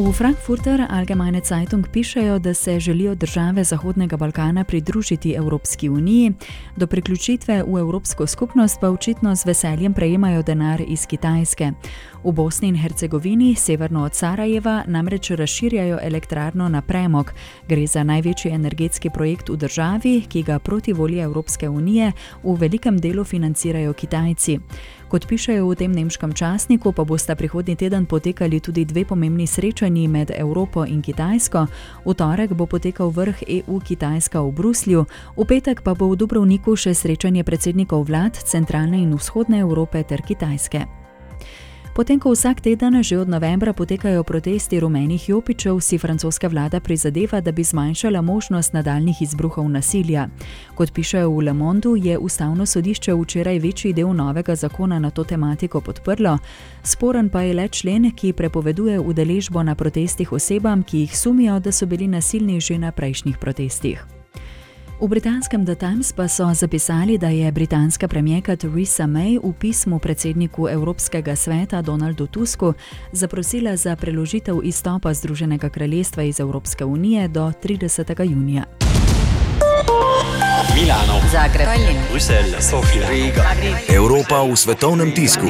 V Frankfurter Allgemeine Zeitung pišejo, da se želijo države Zahodnega Balkana pridružiti Evropski uniji, do priključitve v Evropsko skupnost pa očitno z veseljem prejemajo denar iz Kitajske. V Bosni in Hercegovini, severno od Sarajeva, namreč razširjajo elektrarno na premog. Gre za največji energetski projekt v državi, ki ga proti volji Evropske unije v velikem delu financirajo Kitajci. Kot pišejo v tem nemškem časniku, pa bosta prihodnji teden potekali tudi dve pomembni srečanji med Evropo in Kitajsko. V torek bo potekal vrh EU-Kitajska v Bruslju, v petek pa bo v Dubrovniku še srečanje predsednikov vlad centralne in vzhodne Evrope ter Kitajske. Potem, ko vsak teden že od novembra potekajo protesti rumenih jopičev, si francoska vlada prizadeva, da bi zmanjšala možnost nadaljnih izbruhov nasilja. Kot pišejo v Le Monde, je ustavno sodišče včeraj večji del novega zakona na to tematiko podprlo, sporen pa je le člen, ki prepoveduje udeležbo na protestih osebam, ki jih sumijo, da so bili nasilni že na prejšnjih protestih. V britanskem The Times pa so zapisali, da je britanska premijerka Theresa May v pismu predsedniku Evropskega sveta Donaldu Tusku zaprosila za preložitev izstopa Združenega kraljestva iz Evropske unije do 30. junija. Milano, Zagreb, Tallinn, Bruselj, Sofija, Riga. Evropa v svetovnem tisku.